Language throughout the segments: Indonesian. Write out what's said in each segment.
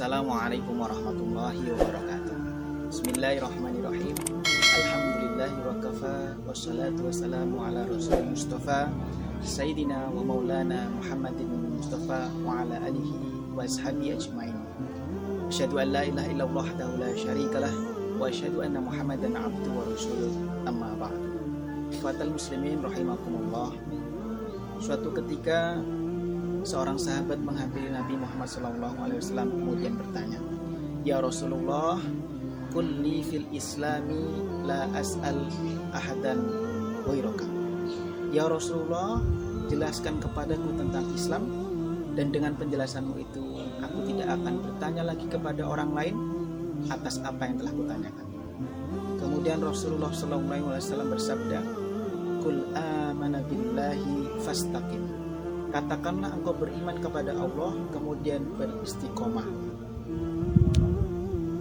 Assalamualaikum warahmatullahi wabarakatuh Bismillahirrahmanirrahim Alhamdulillahi wa kafa Wassalatu wassalamu ala rasul mustafa Sayyidina wa maulana Muhammadin Mustafa Wa ala alihi wa ashabi ajmain Asyhadu an la ilaha illallah wahdahu la syarikalah Wa asyhadu anna Muhammadan abdu wa rasuluh Amma ba'du Fatal muslimin rahimakumullah Suatu ketika seorang sahabat menghampiri Nabi Muhammad SAW kemudian bertanya, Ya Rasulullah, kulli fil islami la as'al ahadan wairaka. Ya Rasulullah, jelaskan kepadaku tentang Islam dan dengan penjelasanmu itu aku tidak akan bertanya lagi kepada orang lain atas apa yang telah kutanyakan. Kemudian Rasulullah SAW bersabda, Kul amana billahi fastaqim Katakanlah engkau beriman kepada Allah kemudian beristiqomah.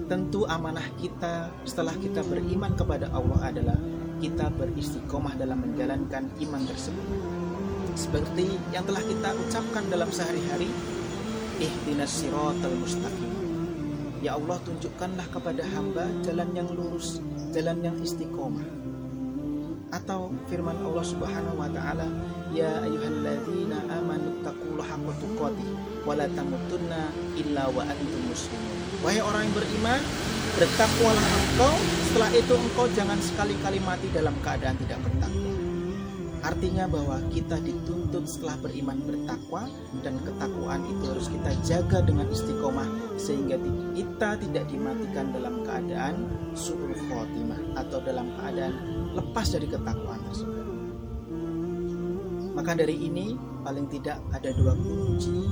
Tentu amanah kita setelah kita beriman kepada Allah adalah kita beristiqomah dalam menjalankan iman tersebut. Seperti yang telah kita ucapkan dalam sehari-hari, ihdinas siratal mustaqim. Ya Allah tunjukkanlah kepada hamba jalan yang lurus, jalan yang istiqomah. Atau firman Allah Subhanahu wa taala, Ya ayyuhalladzina amanu taqullaha haqqa tuqatih wa la tamutunna illa wa antum muslimun. Wahai orang yang beriman, bertakwalah engkau, setelah itu engkau jangan sekali-kali mati dalam keadaan tidak bertakwa. Artinya bahwa kita dituntut setelah beriman bertakwa dan ketakwaan itu harus kita jaga dengan istiqomah sehingga kita tidak dimatikan dalam keadaan su'ul khotimah atau dalam keadaan lepas dari ketakwaan tersebut. Maka dari ini paling tidak ada dua kunci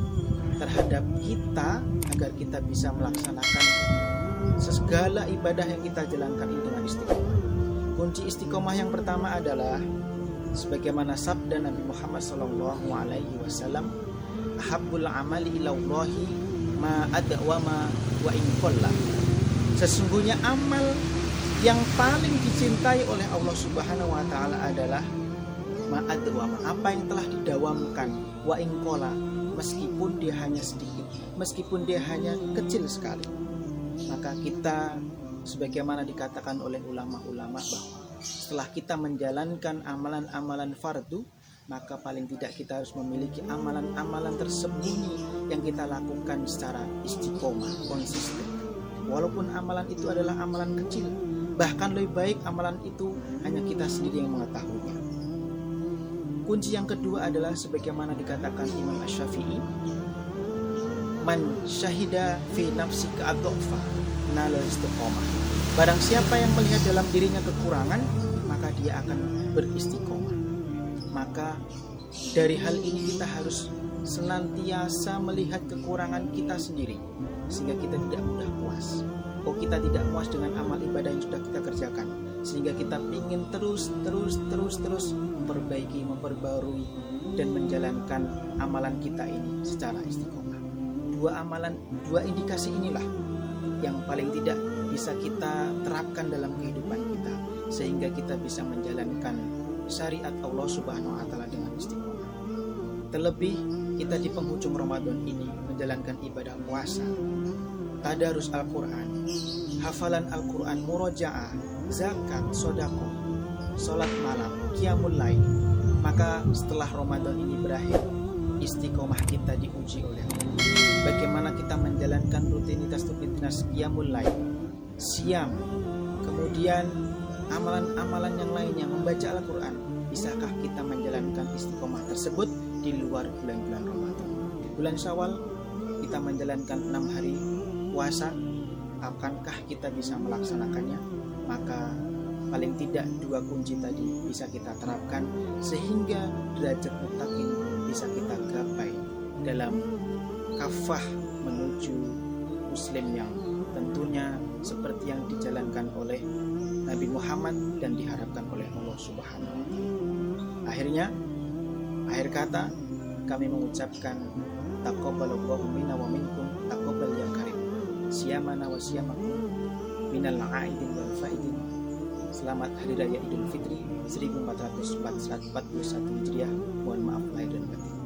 terhadap kita agar kita bisa melaksanakan segala ibadah yang kita jalankan dengan istiqomah. Kunci istiqomah yang pertama adalah sebagaimana sabda Nabi Muhammad Sallallahu Alaihi Wasallam, "Ahabbul amali ilallahi ma adwama wa in Sesungguhnya amal yang paling dicintai oleh Allah Subhanahu wa taala adalah ma'adwama apa yang telah didawamkan wa ingkola meskipun dia hanya sedikit meskipun dia hanya kecil sekali. Maka kita sebagaimana dikatakan oleh ulama-ulama bahwa setelah kita menjalankan amalan-amalan fardu maka paling tidak kita harus memiliki amalan-amalan tersembunyi yang kita lakukan secara istiqomah konsisten. Walaupun amalan itu adalah amalan kecil bahkan lebih baik amalan itu hanya kita sendiri yang mengetahuinya. Kunci yang kedua adalah sebagaimana dikatakan Imam Ash-Syafi'i Man syahida fi nafsi ka'adhofa nala istiqomah. Barang siapa yang melihat dalam dirinya kekurangan Maka dia akan beristiqomah. Maka dari hal ini kita harus senantiasa melihat kekurangan kita sendiri Sehingga kita tidak mudah puas. Oh kita tidak puas dengan amal ibadah yang sudah kita kerjakan sehingga kita ingin terus terus terus terus memperbaiki memperbarui dan menjalankan amalan kita ini secara istiqomah dua amalan dua indikasi inilah yang paling tidak bisa kita terapkan dalam kehidupan kita sehingga kita bisa menjalankan syariat Allah Subhanahu wa taala dengan istiqomah terlebih kita di penghujung Ramadan ini menjalankan ibadah puasa tadarus Al-Quran hafalan Al-Quran murojaah zakat, sodako, sholat malam, kiamul lain. Maka setelah Ramadan ini berakhir, istiqomah kita diuji oleh Allah. Bagaimana kita menjalankan rutinitas-rutinitas kiamul lain, siam, kemudian amalan-amalan yang lainnya, membaca Al-Quran. Bisakah kita menjalankan istiqomah tersebut di luar bulan-bulan Ramadan? Bulan Syawal kita menjalankan enam hari puasa, akankah kita bisa melaksanakannya? maka paling tidak dua kunci tadi bisa kita terapkan sehingga derajat mutakin dalam kafah menuju muslim yang tentunya seperti yang dijalankan oleh Nabi Muhammad dan diharapkan oleh Allah Subhanahu wa taala. Akhirnya akhir kata kami mengucapkan taqabbalallahu minna wa minkum taqabbal ya karim. Siyamana wa siyamakum minal aidin wal faidin Selamat Hari Raya Idul Fitri 1441 Hijriah Mohon maaf lahir dan batin